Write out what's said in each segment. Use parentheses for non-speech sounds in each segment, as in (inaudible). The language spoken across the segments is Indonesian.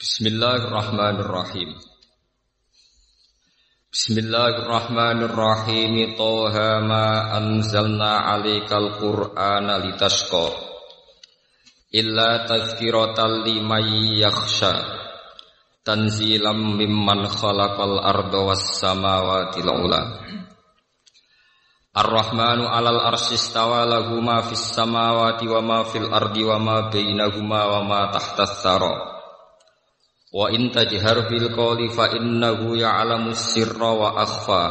Bismillahirrahmanirrahim. Bismillahirrahmanirrahim. Toha ma anzalna 'alaikal qur'ana litasqa. Illa tazkiratan liman yakhsha. Tanzilam mimman khalaqal arda was samawati ula. Ar-Rahmanu 'alal arsy istawa fis samawati wa ma fil ardi wa ma bainahuma wa ma tahtas tsara. Wa in tajhar bil qawli fa innahu ya'lamu sirra wa akhfa.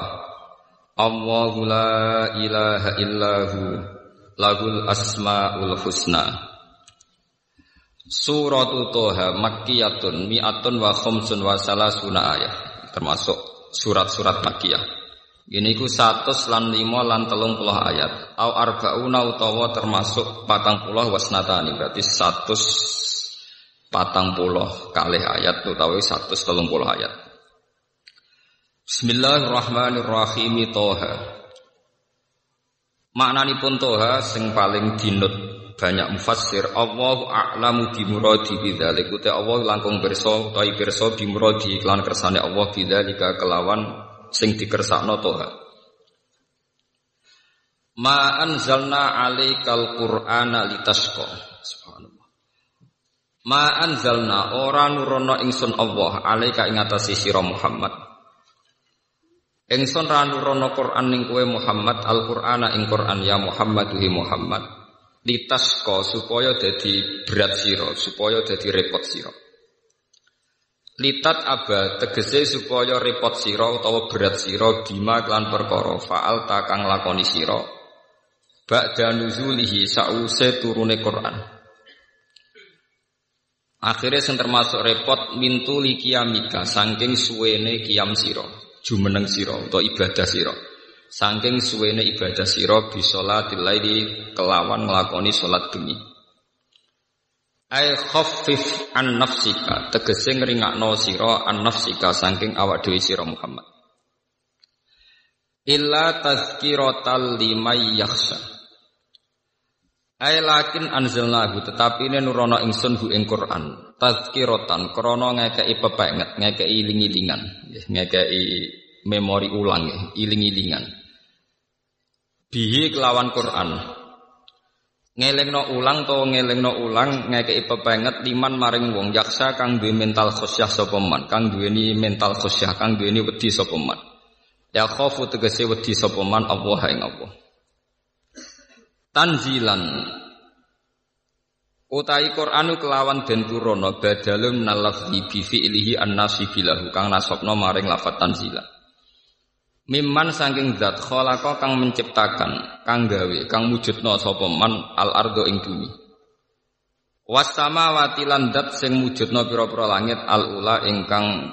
Allahu la ilaha illahu lahul asmaul husna. Suratu Toha Makkiyatun mi'atun wa khomsun wa salasuna ayat termasuk surat-surat Makkiyah. Ini ku satu lan lima lan telung puluh ayat. Au arba'una utawa termasuk patang puluh wasnatani berarti satu patang puluh kali ayat utawi satu telung puluh ayat. Bismillahirrahmanirrahim Toha. pun Toha sing paling dinut banyak mufassir Allahu a'lamu bi muradi bidzalik uta Allah langkung pirsa utawi pirsa bi iklan kersane Allah bidzalika kelawan sing dikersakno Toha. Ma anzalna 'alaikal qur'ana litasqa. Ma anzalna ora nurono ingsun Allah alaika ing atase sira Muhammad. Ingsun ra nurono Quran ning kowe Muhammad Al-Qur'ana ing Quran ya Muhammad hi Muhammad. Litasko supaya dadi berat sira, supaya dadi repot sira. Litat aba tegese supaya repot sira utawa berat sira bima klan perkara faal takang lakoni sira. Ba'da nuzulihi sause turune Quran. Akhirnya sing termasuk repot mintu li kiamika saking suwene kiam siro jumeneng siro atau ibadah siro saking suwene ibadah siro bisolatil laili kelawan nglakoni salat bengi. Ay khaffif an nafsika tegese ngringakno sira an nafsika saking awak dhewe sira Muhammad. Illa tazkiratal limay yakhsha Ai lakin anzalnahu tetapi ini nurono ingsun hu ing Quran. Tazkiratan krana ngekeki pepenget ngekeki iling-ilingan ngekeki memori ulang iling-ilingan. Bihi kelawan Quran. Ngelingno ulang to ngelingno ulang ngekeki pepenget liman maring wong yaksa kang duwe mental khosyah sapa man kang duweni mental khosyah kang duweni wedi sapa man. Ya khofu tegese wedi sapa man Allah ing Allah tanzilan utai Qur'anu kelawan den turono badalun nalafzi bi fi'lihi an-nasibi lahu kang nasabna maring lafat tanzilan Mimman saking zat khalaqa kang menciptakan, kang gawe, kang wujudna sapa man al ardo ing bumi. Was samawati lan zat sing wujudna pira-pira langit al ula ingkang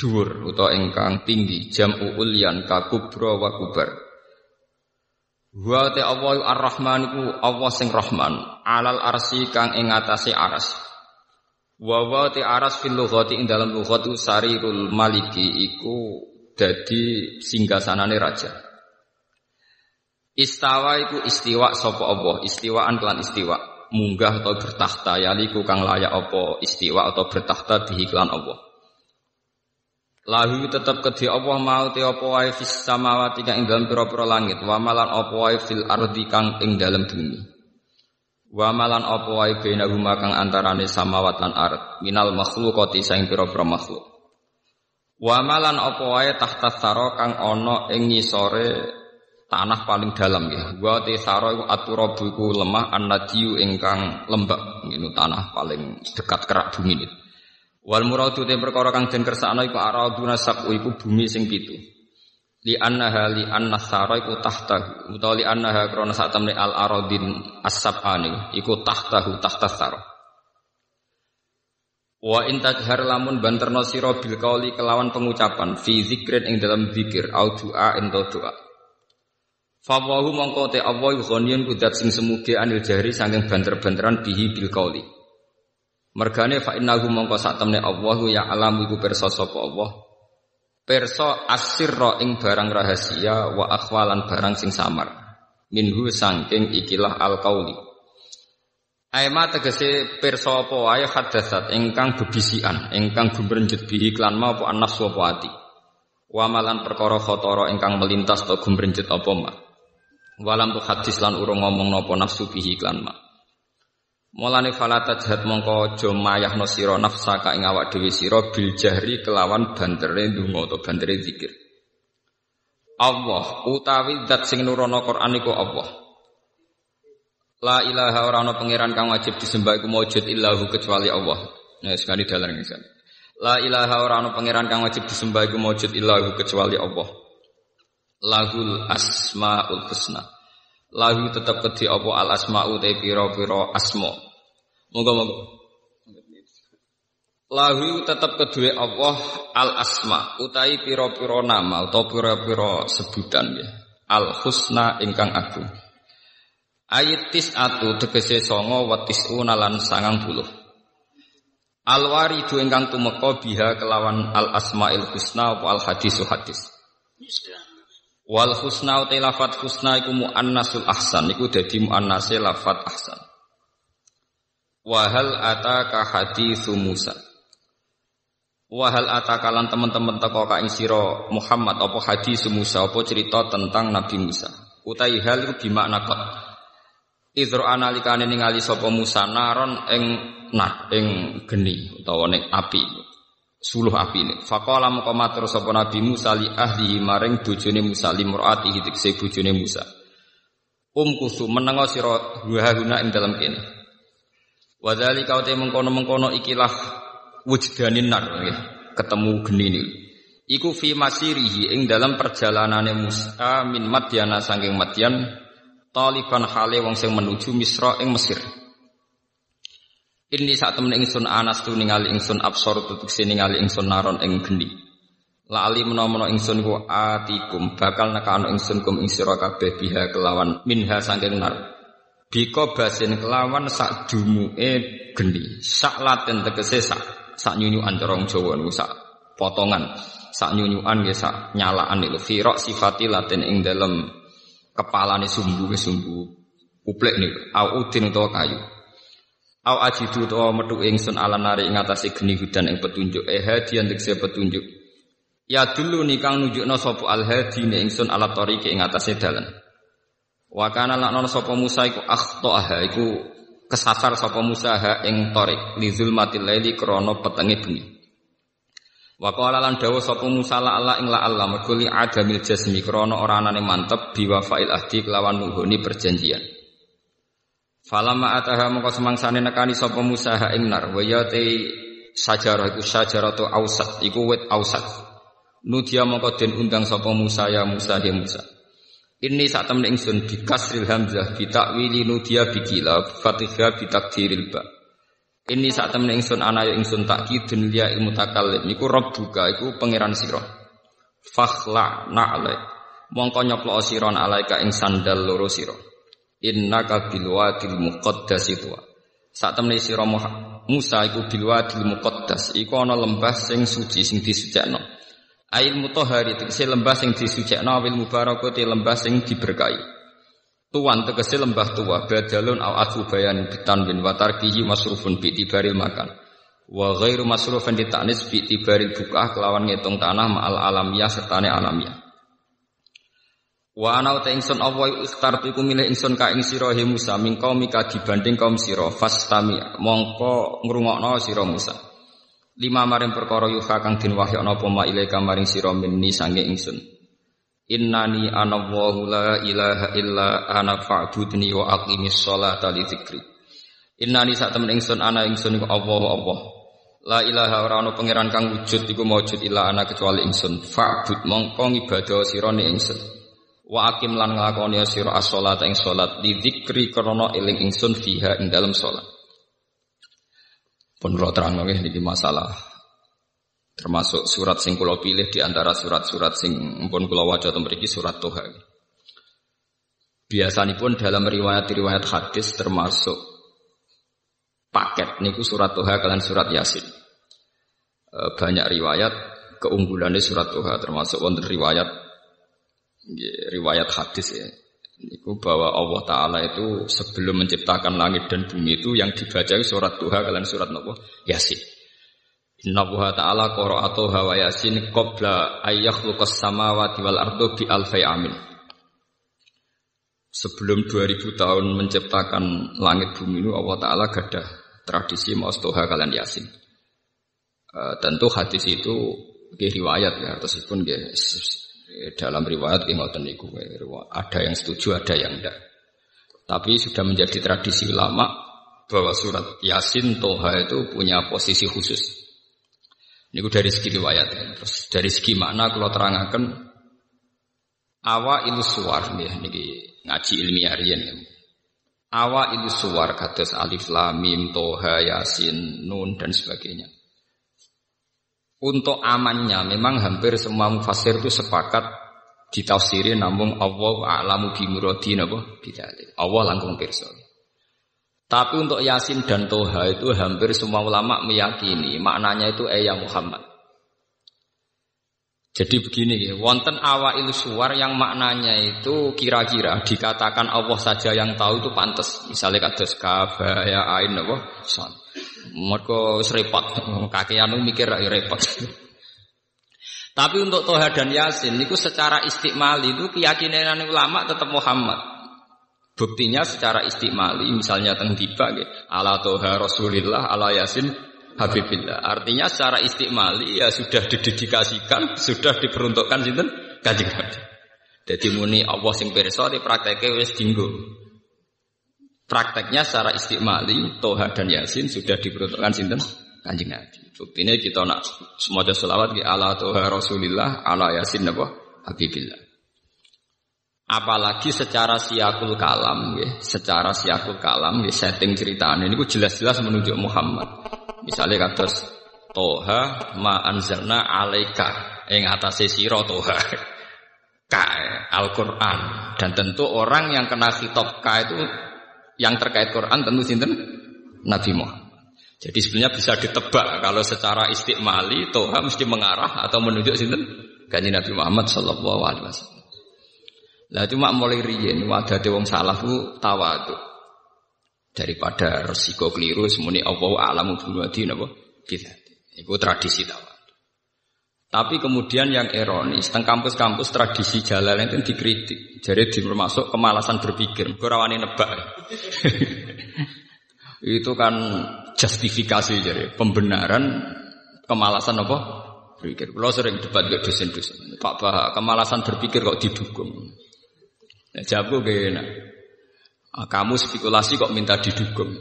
dhuwur utawa ingkang tinggi jam'u ulyan ka kubra wa kubar. Wa te Allah Ar-Rahman iku Allah sing Rahman, alal arsi kang ing atase aras. Wa wa te aras fil lughati ing dalam lughat sarirul maliki iku dadi singgasanane raja. Istawa iku istiwa sapa Allah, istiwaan kelan istiwa. Munggah atau bertakhta yaliku kang layak apa istiwa atau bertakhta bihi kelan Allah. Lahu tetap kedhi Allah mau te apa wae fis samawati kang ing dalem pira-pira langit, wa malan apa wae fil ardi kang ing dalem bumi. Wa malan apa wae bainahuma kang antarane samawat lan ard, minal makhluqati saing pira-pira makhluk. Wa malan apa wae tahta saro kang ana ing ngisore tanah paling dalam ya. Wa te saro iku aturabu lemah annadiyu ingkang lembab, ngene tanah paling dekat kerak bumi ini. Wal muradu te perkara kang den kersakno iku araduna sabu iku bumi sing pitu. Li annaha li anna sara iku tahtahu utawa li annaha krana sak temne al aradin as-sab'ani iku tahtahu tahta sara. Wa in tajhar lamun banterno sira bil qauli kelawan pengucapan fi zikrin ing dalam zikir au doa ento doa. Fawahu mongko te Allah ghaniyun kudat sing semuge anil jahri saking banter-banteran bihi bil qauli. Mergane fa innahu mongko sak temne Allah ya alam iku pirsa sapa Allah. Pirsa asirra ing barang rahasia wa akhwalan barang sing samar. Minhu sangking ikilah al qauli. Aima tegese pirsa apa wae hadatsat ingkang bebisian, ingkang gumrenjet bihi klan mau apa nafsu apa ati. Wa malan perkara khotara ingkang melintas to gumrenjet apa ma. Walam tu hadis lan urung ngomong napa nafsu bihi klan ma. Mulane fala tajhat mongko aja mayahno sira nafsaka ing awak dhewe sira bil jahri kelawan bandere ndonga utawa bandere zikir. Allah utawi zat sing nurono Quran iku Allah. La ilaha ora ana pangeran kang wajib disembah iku maujud illahu kecuali Allah. Nah, sekali dalan ngisan. La ilaha ora ana pangeran kang wajib disembah iku maujud illahu kecuali Allah. Lahul asmaul husna. Lahu tetap kedhi apa al asmau te pira-pira asma. Moga-moga. Lahu tetap kedua Allah al asma utai piro-piro nama atau piro-piro sebutan ya. Al husna ingkang agung. Ayat tis atu tegese songo watis unalan sangang puluh. Al waridu ingkang tumeka biha kelawan al asmail husna al hadisu hadis. Wal husna utai lafat husna iku muannasul ahsan iku dadi muannase lafat ahsan. Wahal ataka hadithu Musa. Wahal ataka lan teman-teman teko ka ing Muhammad apa hadis Musa apa cerita tentang Nabi Musa. Utai hal iku bimakna qad. Idro analikane ningali sapa Musa naron ing nar ing geni utawa ning api. Suluh api ini. Faqala maka matur sapa Nabi Musa li ahlihi maring bojone Musa limraatihi dikse bojone Musa. Um kusu menengo sira guna ing dalam kene. Wadali kau te mengkono mengkono ikilah wujdanin nar, ya. ketemu geni ini. Iku fi masirihi ing dalam perjalanane Musa min Madyana saking Madyan taliban hale wong sing menuju Misra ing Mesir. Ini saat temen ingsun anas tu ningali ingsun absor tutuk sini ningali ingsun naron ing geni. Lali menawa ingsun ku atikum bakal nekano ingsun kum ing sira kabeh biha kelawan minha saking nar. Biko basin kelawan sak dumuke geni. Sak laten tegese sak sak nyunyuan corong Jawa niku sak potongan. Sak nyunyuan nggih sak nyalaan niku firok sifati laten ing dalem kepalane sumbu ke sumbu uplek niku. Au udin kayu. Au ajidu utawa metu ingsun ala nari ing atase geni hudan ing petunjuk. Eh hadian tegese petunjuk. Ya dulu nikang nunjukno sapa al hadi ingsun ala tariqi ing atase dalan. Wa kana laknana sapa Musa iku akhtaha iku kesasar sapa Musa ha ing tarik li zulmatil laili krana petenge bengi. Wa qala lan dawuh sapa Musa la Allah ing la Allah mergo li adamil jasmi krana ora anane mantep biwafail ahdi kelawan nuhuni perjanjian. Falama ataha mongko semangsane nekani sapa Musa ha ing nar wa ya te sajarah iku sajaratu ausat iku wit ausat. Nudia mongko den undang sapa Musa ya Musa ya Musa. Ini saat temen ingsun bi kasril hamzah bi takwili nudia bi kila fatihah bi takdiril ba. Ini saat temen ingsun anayo ingsun takkidun liya ilmu takallim niku rabbuka iku pangeran sira. Fakhla na'le. Mongko nyoplo sira alaika ing sandal loro sira. Innaka bil wadil muqaddas itu. Saat temen sira Musa iku bil wadil muqaddas iku ana lembah sing suci sing disucikno. Ail mutahari tegese lembah sing disucikno awil mubarakati lembah sing diberkahi. Tuan tegese lembah tua badalun au atu bayan bitanwin wa tarkihi masrufun bi tibaril makan. Wa ghairu masrufun ditanis bi tibaril bukah kelawan ngitung tanah ma'al alamiah sertane alamiah. Wa ana ta ingsun Allah ikhtartu iku milih ingsun ka ing sira he Musa min qaumika dibanding kaum sira. Fastami mongko ngrungokno sira Musa. Lima maring perkara yuha kang din wahyu ana apa ma ilaika maring sira minni sange ingsun. Innani ana wa la ilaha illa ana fa'budni wa aqimis sholata li dzikri. Innani sak temen ingsun ana ingsun iku Allah Allah. La ilaha ora ana pangeran kang wujud iku maujud illa ana kecuali ingsun. Fa'bud mongko ibadah sira ingsun wa aqim lan nglakoni sira as-sholata ing salat di dzikri krana eling ingsun fiha ing dalam salat pun kula terang nggih masalah termasuk surat sing kula pilih di antara surat-surat sing pun kula waca teng mriki surat Toha. Biasanipun dalam riwayat-riwayat hadis termasuk paket niku surat Toha kalian surat Yasin. E, banyak riwayat keunggulannya surat Toha termasuk wonten riwayat riwayat hadis ya. Itu bahwa Allah Ta'ala itu sebelum menciptakan langit dan bumi itu yang dibaca surat Tuhan kalian surat Nabi Yasin. Inna Allah Ta'ala qara'atuha wa Yasin qabla ayyakhluqas samawati wal ardu bi alfai amin. Sebelum 2000 tahun menciptakan langit bumi itu Allah Ta'ala gada tradisi mau Tuha kalian Yasin. Uh, tentu hadis itu riwayat ya, tersebut dalam riwayat ngoten niku ada yang setuju ada yang tidak. Tapi sudah menjadi tradisi ulama bahwa surat Yasin Toha itu punya posisi khusus. Ini dari segi riwayat. Ya. Terus dari segi makna kalau terangkan awa ilu suar nih niki ngaji ilmiah rian ya. Awa ilu suar kados alif lam mim toha yasin nun dan sebagainya. Untuk amannya memang hampir semua mufasir itu sepakat ditafsiri namun Allah a'lamu bimuradi napa bidalik. Allah langkung pirsa. Tapi untuk Yasin dan Toha itu hampir semua ulama meyakini maknanya itu ayat Muhammad. Jadi begini, wonten awail suwar yang maknanya itu kira-kira dikatakan Allah saja yang tahu itu pantas. Misalnya kados kafaya ya ain apa? Mergo repot, kakean mikir ya repot. Tapi untuk Toha dan Yasin itu secara istiqmali itu keyakinan ulama tetap Muhammad. Buktinya secara istiqmali misalnya teng tiba ala Toha Rasulillah ala Yasin Habibillah. Artinya secara istiqmali ya sudah didedikasikan, sudah diperuntukkan sinten Kanjeng. Jadi muni Allah sing pirsa prakteknya wis dinggo. Prakteknya secara istiqmali Toha dan Yasin sudah diperuntukkan sinten Kanjeng Nabi. Buktinya kita nak semoga selawat di ala Toha Rasulillah ala Yasin apa Habibillah. Apalagi secara siakul kalam, ya, secara siakul kalam, ya, setting ceritanya ini jelas-jelas menunjuk Muhammad. Misalnya kados Toha ma anzalna alaika ing atase sira Toha. Ka Al-Qur'an dan tentu orang yang kena khitab ka itu yang terkait Quran tentu sinten? Nabi Muhammad. Jadi sebenarnya bisa ditebak kalau secara istiqmali Toha mesti mengarah atau menunjuk sinten? Kanjeng Nabi Muhammad sallallahu alaihi wasallam. Lah cuma mulai riyen wadate wong salah ku tawadu daripada resiko keliru semuanya Allah alamu bimadi napa kita itu tradisi tawadu tapi kemudian yang ironis teng kampus-kampus tradisi jalan itu dikritik. Jadi termasuk kemalasan berpikir. Kurawani nebak. (laughs) Itu kan justifikasi jadi pembenaran kemalasan apa? Berpikir. Kalau sering debat gak dosen-dosen. Pak Bah kemalasan berpikir kok didukung? Nah, jawab gue enak kamu spekulasi kok minta didukung.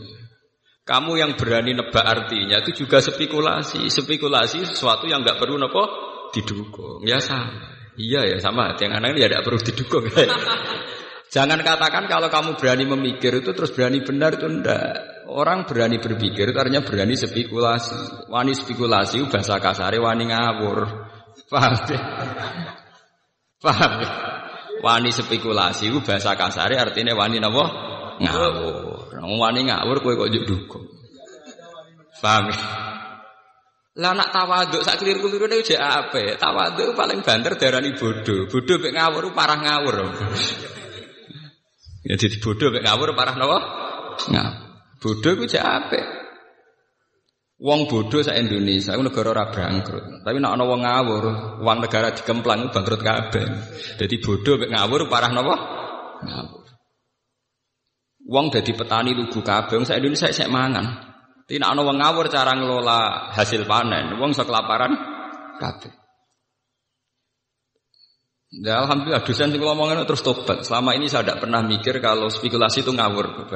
Kamu yang berani nebak artinya itu juga spekulasi. Spekulasi sesuatu yang nggak perlu nopo didukung. Ya sama. Iya ya sama. Yang ini ya tidak perlu didukung. (laughs) Jangan katakan kalau kamu berani memikir itu terus berani benar itu ndak. Orang berani berpikir itu artinya berani spekulasi. Wani spekulasi bahasa kasare wani ngawur. Paham ya? Paham ya? Wani spekulasi bahasa kasare artinya wani napa? Ngawur. Wong wani ngawur kowe kok njuk dukung. Paham? Ya? Lah nak tawaduk sak keliru-keliru nek jek ape? Tawaduk paling banter darani bodoh. Bodoh mek ngawur parah ngawur. Ya jadi bodoh mek ngawur parah napa? Ngawur. Bodoh ku jek ape? Wong bodoh sa Indonesia, itu negara ora bangkrut. Tapi nak ana wong ngawur, uang negara dikemplang bangkrut kabeh. Jadi bodoh mek ngawur parah napa? Ngawur. Wong dadi petani lugu kabeh, wong sak Indonesia sik mangan. Tapi nak ana wong ngawur cara ngelola hasil panen, wong sak kelaparan kabeh. Ya alhamdulillah dosen sing ngomongin terus tobat. Selama ini saya tidak pernah mikir kalau spekulasi itu ngawur,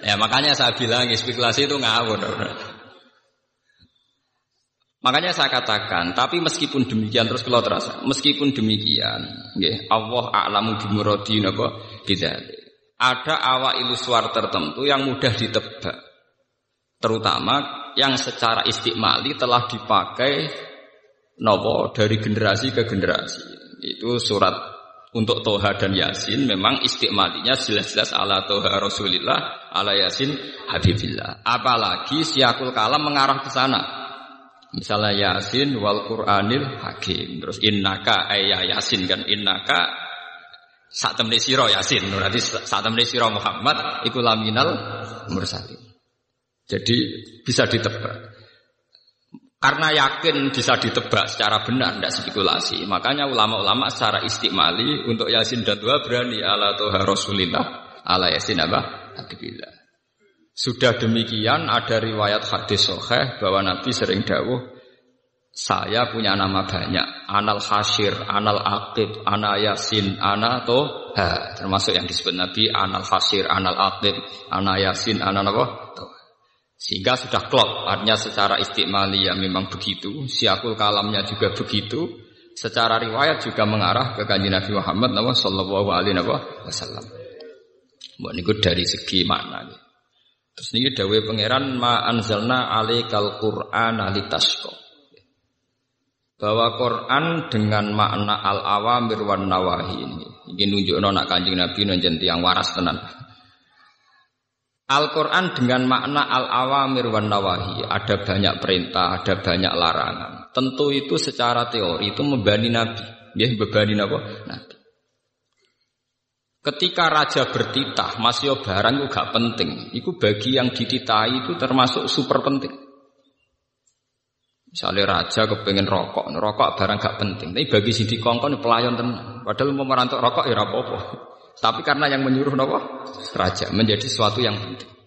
Ya makanya saya bilang spekulasi itu ngawur. Makanya saya katakan, tapi meskipun demikian terus kalau terasa, meskipun demikian, ya, Allah a'lamu bimuradi napa bidzalik. Ada awal ilusuar tertentu yang mudah ditebak. Terutama yang secara istiqmali telah dipakai nopo dari generasi ke generasi. Itu surat untuk Toha dan Yasin memang istiqmalinya jelas-jelas ala Toha Rasulillah, ala Yasin Habibillah. Apalagi siakul kalam mengarah ke sana. Misalnya Yasin wal Qur'anil Hakim. Terus innaka ayya Yasin kan innaka Saat temne sira Yasin, berarti saat temne sira Muhammad iku laminal mursalin. Jadi bisa ditebak. Karena yakin bisa ditebak secara benar, tidak spekulasi. Makanya ulama-ulama secara istimali untuk Yasin dan dua berani ala Tuhan Rasulillah, ala Yasin apa? Nabiillah. Sudah demikian ada riwayat hadis soheh bahwa Nabi sering dawuh, saya punya nama banyak, Anal Hashir, Anal Aqib, Ana Yasin, Ana Toha. Termasuk yang disebut Nabi, Anal Hashir, Anal Aqib, Ana Yasin, Ana apa? Toha. Sehingga sudah klop, artinya secara istimali ya memang begitu, siakul kalamnya juga begitu, secara riwayat juga mengarah ke kanji Nabi Muhammad Nabi Sallallahu Alaihi Wasallam. Buat ini dari segi makna. Terus ini dawe pangeran ma anzalna alaikal Qur'an alitasqa. Bahwa Quran dengan makna al-awamir wan nawahi ini. Ini nunjukno nak kanjeng Nabi nunjuk yang waras tenan. Al-Quran dengan makna al-awamir wan nawahi ada banyak perintah, ada banyak larangan. Tentu itu secara teori itu membani Nabi, ya membani apa? Nabi. Ketika raja bertitah, masih barang itu gak penting. Itu bagi yang dititahi itu termasuk super penting. Misalnya raja kepengen rokok, rokok barang gak penting. Tapi bagi si dikongkon pelayan tenang. Padahal mau merantuk rokok ya rapopo. (laughs) Tapi karena yang menyuruh nopo raja menjadi sesuatu yang penting.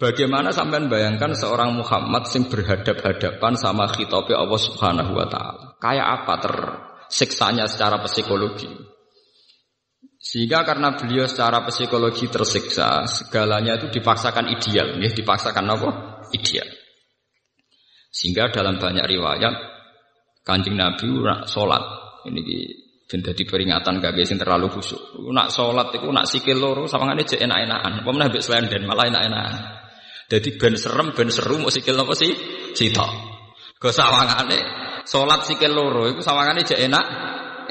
Bagaimana sampean bayangkan seorang Muhammad sing berhadap-hadapan sama khitabe Allah Subhanahu wa taala. Kayak apa tersiksanya secara psikologi? Sehingga karena beliau secara psikologi tersiksa, segalanya itu dipaksakan ideal, ya, dipaksakan apa? Ideal. Sehingga dalam banyak riwayat Kanjeng Nabi sholat ini dan jadi peringatan gak biasa terlalu khusyuk. Nak sholat itu nak sikil loro sama ngene cek enak-enakan. Apa meneh selain dan malah enak-enakan. Jadi ben serem ben seru mau sikil apa sih? Cita. Go sawangane sholat sikil loro itu sawangane cek enak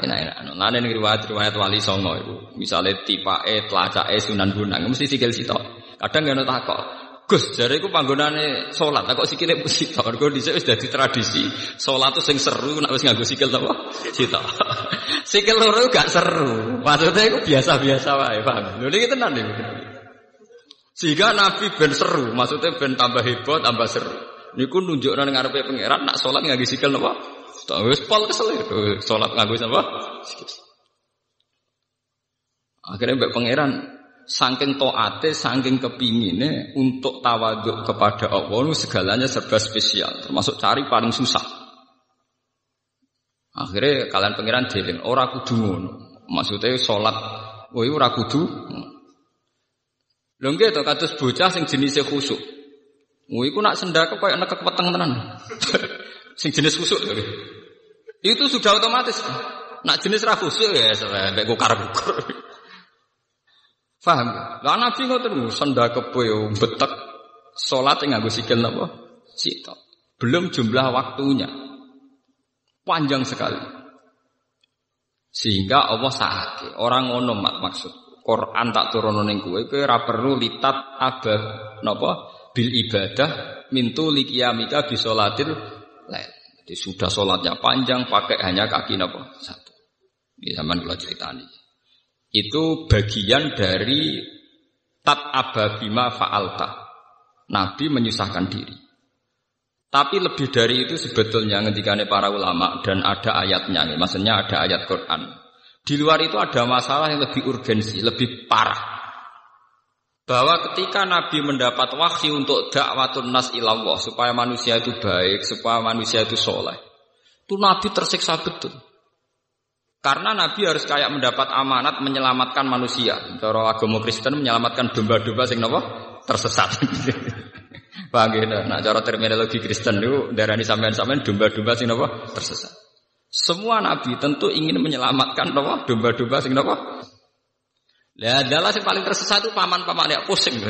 enak-enak. Nah ini riwayat-riwayat wali songo itu. Misalnya tipa e, telaca e, sunan gunang, mesti sikil cita. Kadang gak takok. Gus, jare iku panggonane salat, kok sikile sita. Mergo dhisik wis dadi tradisi. Salat tuh sing seru nek wis nganggo sikil apa? Sita. (laughs) sikil loro gak seru. Maksudnya iku biasa-biasa wae, paham? Lho niki tenan niku. Sehingga Nabi ben seru, maksudnya ben tambah hebat, tambah seru. Niku nunjukno ning ngarepe pangeran nak salat nganggo sikil napa? Wis pol kesel salat nganggo apa? Akhirnya mbak pangeran Saking toate, saking kepingine untuk tawaduk kepada Allah, segalanya serba spesial, termasuk cari paling susah. Akhirnya kalian pengiran jeling, ora kudu ngono. Maksudnya sholat, woi ora kudu. Lho nggih to bocah sing jenise khusuk. Woi ku nak sendake koyo nekek weteng tenan. (laughs) sing jenis khusuk lho. Itu sudah otomatis. Nak jenis ra khusuk ya sampe kukar-kukur. Faham? Lah Nabi ngoten senda kepo yo betek salat nganggo sikil napa? Sitok. Belum jumlah waktunya. Panjang sekali. Sehingga Allah sahake. Orang ngono mak maksud. Quran tak turun ning kowe kowe ora perlu litat abah napa bil ibadah mintu likiyamika bi salatil lail. Jadi sudah sholatnya panjang pakai hanya kaki napa satu. Ini zaman kula ceritani itu bagian dari tat ababima fa'alta. Nabi menyusahkan diri. Tapi lebih dari itu sebetulnya ngendikane para ulama dan ada ayatnya nih, maksudnya ada ayat Quran. Di luar itu ada masalah yang lebih urgensi, lebih parah. Bahwa ketika Nabi mendapat wahyu untuk dakwatun nas ilallah supaya manusia itu baik, supaya manusia itu soleh, itu Nabi tersiksa betul. Karena Nabi harus kayak mendapat amanat menyelamatkan manusia. Cara agama Kristen menyelamatkan domba-domba sing nopo tersesat. (laughs) Paham ya? Nah, cara terminologi Kristen itu darani sampean-sampean domba-domba sing nopo tersesat. Semua nabi tentu ingin menyelamatkan nopo domba-domba sing nopo. Lah adalah yang paling tersesat itu paman-paman ya pusing. (laughs)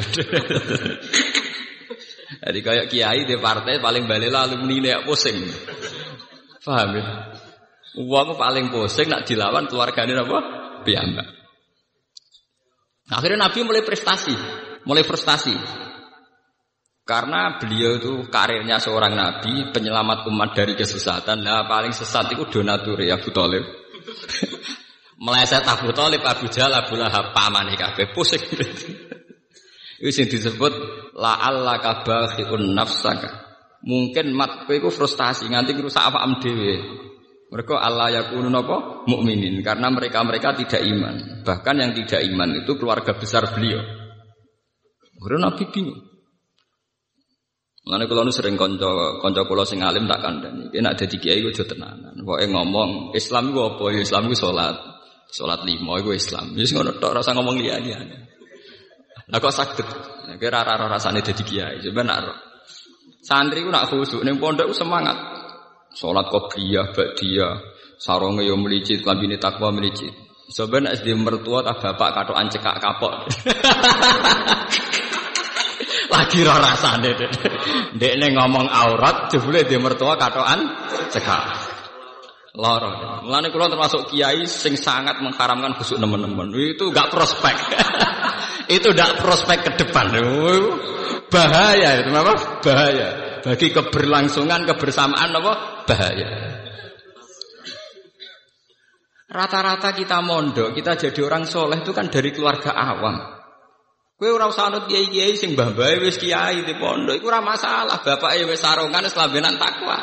Jadi kayak kiai di partai paling balik alumni ya pusing. Paham ya? Uang paling pusing nak dilawan keluarganya apa? Piyambak. Akhirnya Nabi mulai prestasi, mulai frustasi. Karena beliau itu karirnya seorang nabi, penyelamat umat dari kesesatan. Nah paling sesat itu donatur ya Abu Talib. (laughs) Meleset Abu Thalib, Abu Jahal, Abu Lahab, pamane kabeh pusing. (laughs) Itu yang disebut la'allaka bakhi'un nafsaka. Mungkin mat iku frustasi nganti rusak awakmu dhewe. Mereka Allah yakunun apa? Mukminin karena mereka-mereka tidak iman. Bahkan yang tidak iman itu keluarga besar beliau. Karena Nabi bingung. Mengenai kalau nu sering konco konco kulo sing alim tak kandani. Ini ada di kiai gue tenanan. Pokoknya ngomong Islam gue apa? Ya Islam gue sholat, sholat lima gue Islam. Jadi ngono tok rasa ngomong liya liya. Nah kok sakit? Kira rara rasanya jadi kiai. Coba nak santri gue nak khusyuk. Neng pondok semangat. Sholat kopiah, badia, sarongnya yo melicit, kelambine takwa melicit. Sebenarnya SD mertua tak bapak katoan cekak kapok. (laughs) Lagi ora rasane dek. Dekne ngomong aurat jebule dia mertua katoan cekak. Loro. Mulane kula termasuk kiai sing sangat mengharamkan busuk nemen-nemen. Itu gak prospek. (laughs) itu gak prospek ke depan. Bahaya itu apa? Bahaya. Bagi keberlangsungan kebersamaan apa? Bahaya. Rata-rata kita mondok, kita jadi orang soleh itu kan dari keluarga awam. Kowe ora usah anut kiai-kiai sing mbah-mbah wis kiai di pondok iku ora masalah, bapake wis sarungan wis takwa.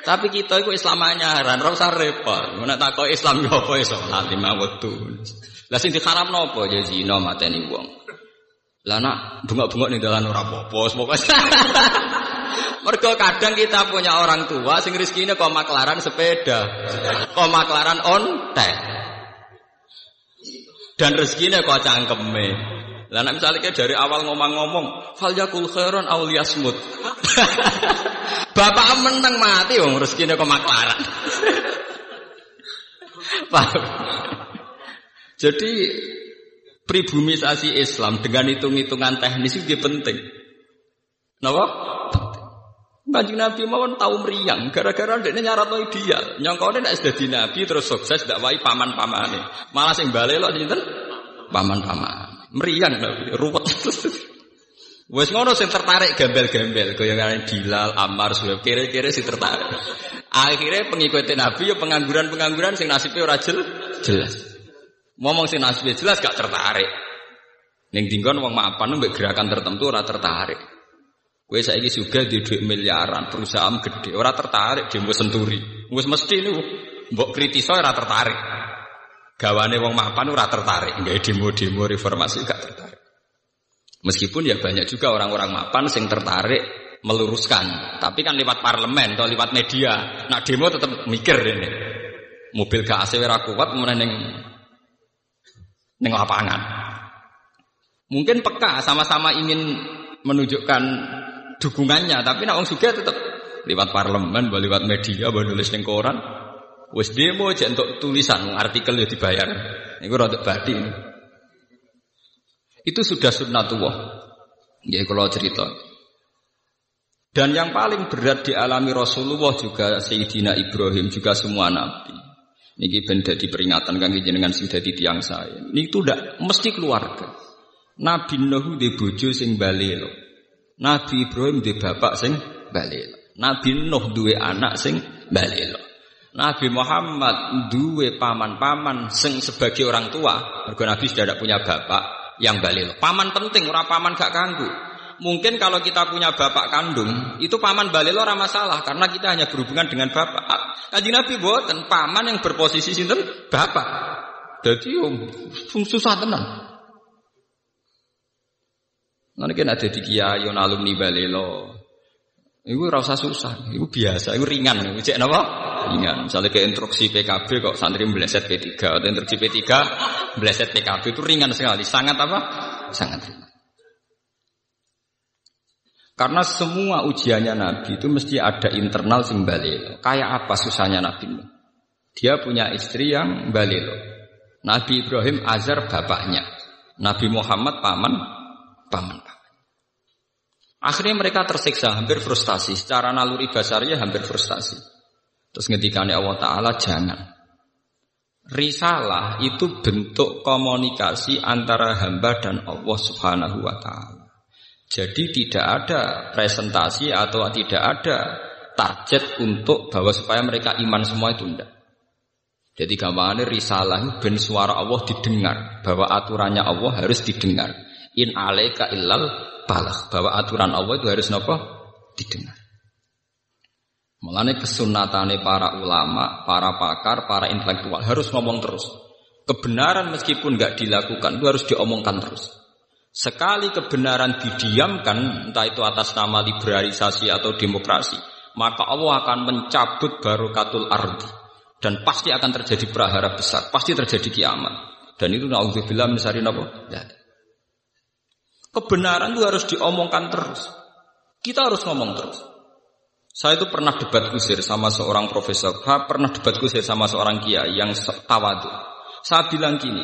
Tapi kita iku Islam anyaran, ora usah repot. Nek takok Islam yo apa iso salat lima wektu. Lah sing diharamno apa ya zina mateni wong. Lah nak bengok-bengok ning dalan ora apa-apa. (laughs) Mergo kadang kita punya orang tua sing rezekine kok maklaran sepeda. Kok maklaran ontek. Dan rezekinya kok cangkeme. Lah nek misale dari awal ngomong-ngomong, fal yakul khairan aw liyasmut. (laughs) Bapak meneng mati wong rezekine kok maklaran. (laughs) Jadi pribumisasi Islam dengan hitung-hitungan teknis itu penting. Napa? Kanjeng Nabi mawon tahu meriang gara-gara ndekne nyaratno ideal. Nyongkone nek dadi nabi terus sukses ndak wae paman-pamane. Malah sing bali lho sinten? Paman-paman. Meriang tapi ruwet. (laughs) Wes ngono sing tertarik gembel-gembel goyangan Bilal, Ammar, Suhaib kira-kira sing tertarik. Akhirnya pengikutin Nabi ya pengangguran-pengangguran sing nasibnya ora jelas. Ngomong sing nasibnya jelas gak tertarik. Ning dinggon wong mapan mbek gerakan tertentu ora tertarik. Kowe saiki juga di duit miliaran, perusahaan gede, ora tertarik demo senturi. Wis mesti niku mbok kritiso ora tertarik. Gawane wong mapan ora tertarik, nggak demo-demo reformasi gak tertarik. Meskipun ya banyak juga orang-orang mapan sing tertarik meluruskan, tapi kan lewat parlemen atau lewat media. Nah demo tetap mikir ini. Mobil gak AC ora kuat kemudian neng neng lapangan. Mungkin peka sama-sama ingin menunjukkan dukungannya, tapi nak wong juga tetap lewat parlemen, lewat media, nulis neng koran. Wes demo aja untuk tulisan artikel yang dibayar. Ini rada batin. Itu sudah sunnatullah. Ya kalau cerita. Dan yang paling berat dialami Rasulullah juga Sayyidina Ibrahim juga semua nabi. Ini benda di peringatan kang jenengan sing dadi tiang saya. Ini itu tidak mesti keluarga. Nabi Nuh di bojo sing balelo. Nabi Ibrahim di bapak sing balelo. Nabi Nuh duwe anak sing balelo. Nabi Muhammad duwe paman-paman sing sebagai orang tua. Mergo Nabi sudah tidak punya bapak yang balil. Paman penting, ora paman gak kanggu. Mungkin kalau kita punya bapak kandung, itu paman balil orang masalah karena kita hanya berhubungan dengan bapak. Kaji Nabi buatan paman yang berposisi sinten bapak. Jadi om susah tenang. Nanti kan ada di kiai alumni balilo. Iku rasa susah, itu biasa, itu ringan, itu cek apa? Ringan. Misalnya ke instruksi PKB kok santri meleset P3 atau instruksi P3 meleset PKB itu ringan sekali, sangat apa? Sangat ringan. Karena semua ujiannya Nabi itu mesti ada internal sing balilo. Kayak apa susahnya Nabi? Dia punya istri yang balilo. Nabi Ibrahim Azar bapaknya. Nabi Muhammad paman paman. Akhirnya mereka tersiksa, hampir frustasi. Secara naluri basarnya hampir frustasi. Terus ngetikane Allah Ta'ala jangan. Risalah itu bentuk komunikasi antara hamba dan Allah Subhanahu wa Ta'ala. Jadi tidak ada presentasi atau tidak ada target untuk bahwa supaya mereka iman semua itu enggak. Jadi gampangannya risalah ben suara Allah didengar bahwa aturannya Allah harus didengar. In alaika illal balah bahwa aturan Allah itu harus nopo didengar. Mulane kesunatane para ulama, para pakar, para intelektual harus ngomong terus. Kebenaran meskipun nggak dilakukan itu harus diomongkan terus. Sekali kebenaran didiamkan, entah itu atas nama liberalisasi atau demokrasi, maka Allah akan mencabut barokatul ardi dan pasti akan terjadi prahara besar, pasti terjadi kiamat. Dan itu naudzubillah misari napa? Ya. Kebenaran itu harus diomongkan terus. Kita harus ngomong terus. Saya itu pernah debat kusir sama seorang profesor, pernah debat kusir sama seorang kiai yang tawadu. Saya bilang gini,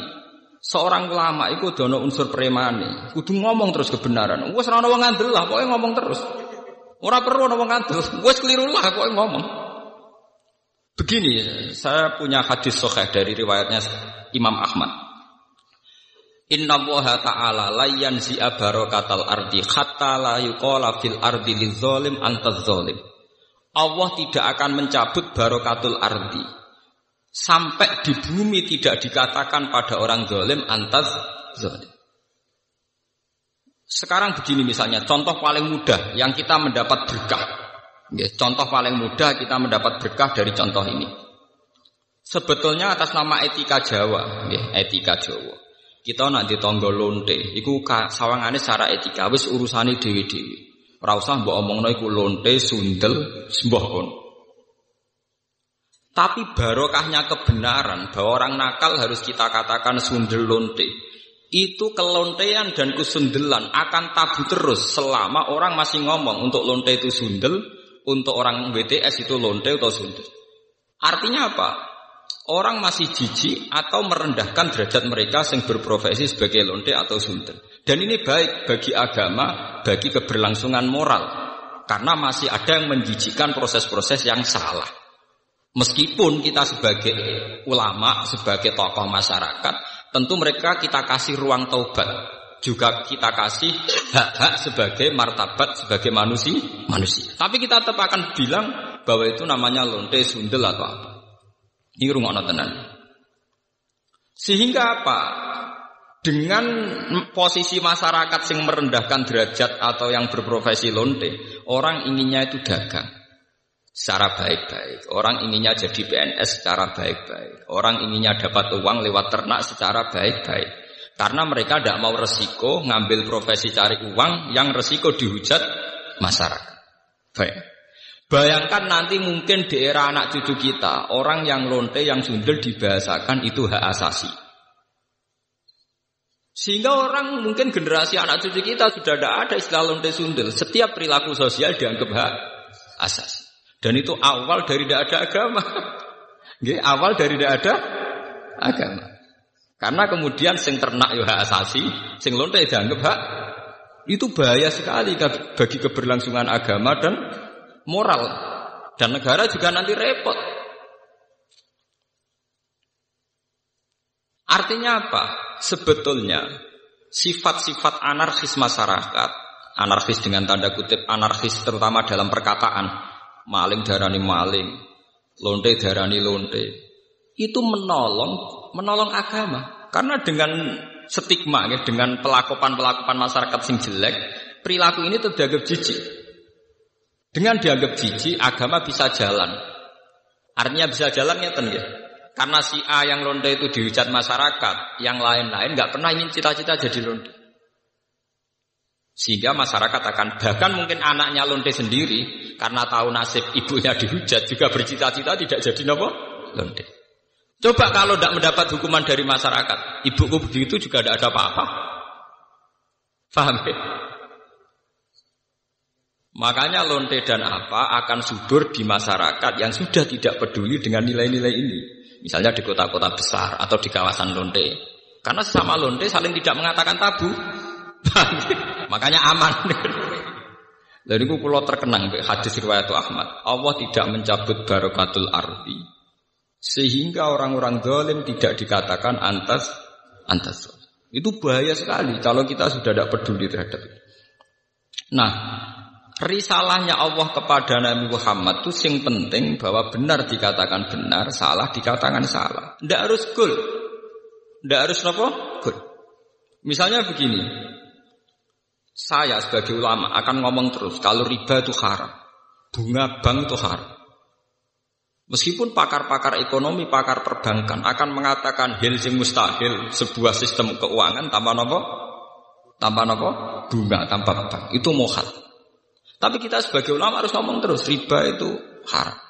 seorang ulama itu dono unsur premani, kudu ngomong terus kebenaran. Wes ora ono wong ngandel lah, pokoknya ngomong terus. Ora perlu ono wong ngandel, (laughs) wes keliru lah pokoknya ngomong. Begini, saya punya hadis sahih dari riwayatnya Imam Ahmad. Inna Allah ta'ala layan si barakatal ardi hatta la yuqala fil ardi lizolim antaz zolim. Allah tidak akan mencabut barokatul ardi sampai di bumi tidak dikatakan pada orang zolim antaz zolim. Sekarang begini misalnya, contoh paling mudah yang kita mendapat berkah. Ya, contoh paling mudah kita mendapat berkah dari contoh ini. Sebetulnya atas nama etika Jawa, ya, etika Jawa. Kita nanti tonggo lonte, iku sawangane secara etika wis urusane dewi-dewi. Ora usah mbok omongno iku lonte, sundel, sembah Tapi barokahnya kebenaran bahwa orang nakal harus kita katakan sundel lonte. Itu kelontean dan kesundelan akan tabu terus selama orang masih ngomong untuk lonte itu sundel, untuk orang BTS itu lonte atau sundut. Artinya apa? Orang masih jijik atau merendahkan derajat mereka yang berprofesi sebagai lonte atau sundel. Dan ini baik bagi agama, bagi keberlangsungan moral. Karena masih ada yang menjijikkan proses-proses yang salah. Meskipun kita sebagai ulama, sebagai tokoh masyarakat, tentu mereka kita kasih ruang taubat juga kita kasih hak-hak sebagai martabat sebagai manusia manusia. Tapi kita tetap akan bilang bahwa itu namanya lonte sundel atau apa. Ini rumah tenan. Sehingga apa? Dengan posisi masyarakat yang merendahkan derajat atau yang berprofesi lonte, orang inginnya itu dagang secara baik-baik. Orang inginnya jadi PNS secara baik-baik. Orang inginnya dapat uang lewat ternak secara baik-baik. Karena mereka tidak mau resiko ngambil profesi cari uang yang resiko dihujat masyarakat. Baik. Bayangkan nanti mungkin di era anak cucu kita orang yang lonte yang sundel dibahasakan itu hak asasi. Sehingga orang mungkin generasi anak cucu kita sudah tidak ada istilah lonte sundel. Setiap perilaku sosial dianggap hak asasi. Dan itu awal dari tidak ada agama. (laughs) Gak, awal dari tidak ada agama. Karena kemudian sing ternak yo hak asasi, sing lonte dianggap hak itu bahaya sekali bagi keberlangsungan agama dan moral. Dan negara juga nanti repot. Artinya apa? Sebetulnya sifat-sifat anarkis masyarakat, anarkis dengan tanda kutip anarkis terutama dalam perkataan, maling darani maling, lonte darani lonte, itu menolong menolong agama. Karena dengan stigma ya, dengan pelakupan-pelakupan masyarakat sing jelek, perilaku ini terdianggap jijik. Dengan dianggap jijik, agama bisa jalan. Artinya bisa jalan ya ya. Karena si A yang londe itu dihujat masyarakat, yang lain-lain nggak pernah ingin cita-cita jadi londe. Sehingga masyarakat akan bahkan mungkin anaknya lonte sendiri karena tahu nasib ibunya dihujat juga bercita-cita tidak jadi nopo lonte. Coba kalau tidak mendapat hukuman dari masyarakat, ibuku begitu juga tidak ada apa-apa. Paham ya? Makanya lonte dan apa akan subur di masyarakat yang sudah tidak peduli dengan nilai-nilai ini. Misalnya di kota-kota besar atau di kawasan lonte. Karena sesama lonte saling tidak mengatakan tabu. Ya? (laughs) Makanya aman. (laughs) Lalu itu pulau terkenang hadis riwayat Ahmad. Allah tidak mencabut barokatul ardi sehingga orang-orang zalim tidak dikatakan antas antas. Itu bahaya sekali kalau kita sudah tidak peduli terhadap itu. Nah, risalahnya Allah kepada Nabi Muhammad itu sing penting bahwa benar dikatakan benar, salah dikatakan salah. Tidak harus gul. Tidak harus apa? Gul. Misalnya begini, saya sebagai ulama akan ngomong terus kalau riba itu haram, bunga bank itu haram. Meskipun pakar-pakar ekonomi, pakar perbankan akan mengatakan hil sing mustahil sebuah sistem keuangan tanpa nopo, tanpa nopo, bunga tanpa bank itu mohal. Tapi kita sebagai ulama harus ngomong terus riba itu haram.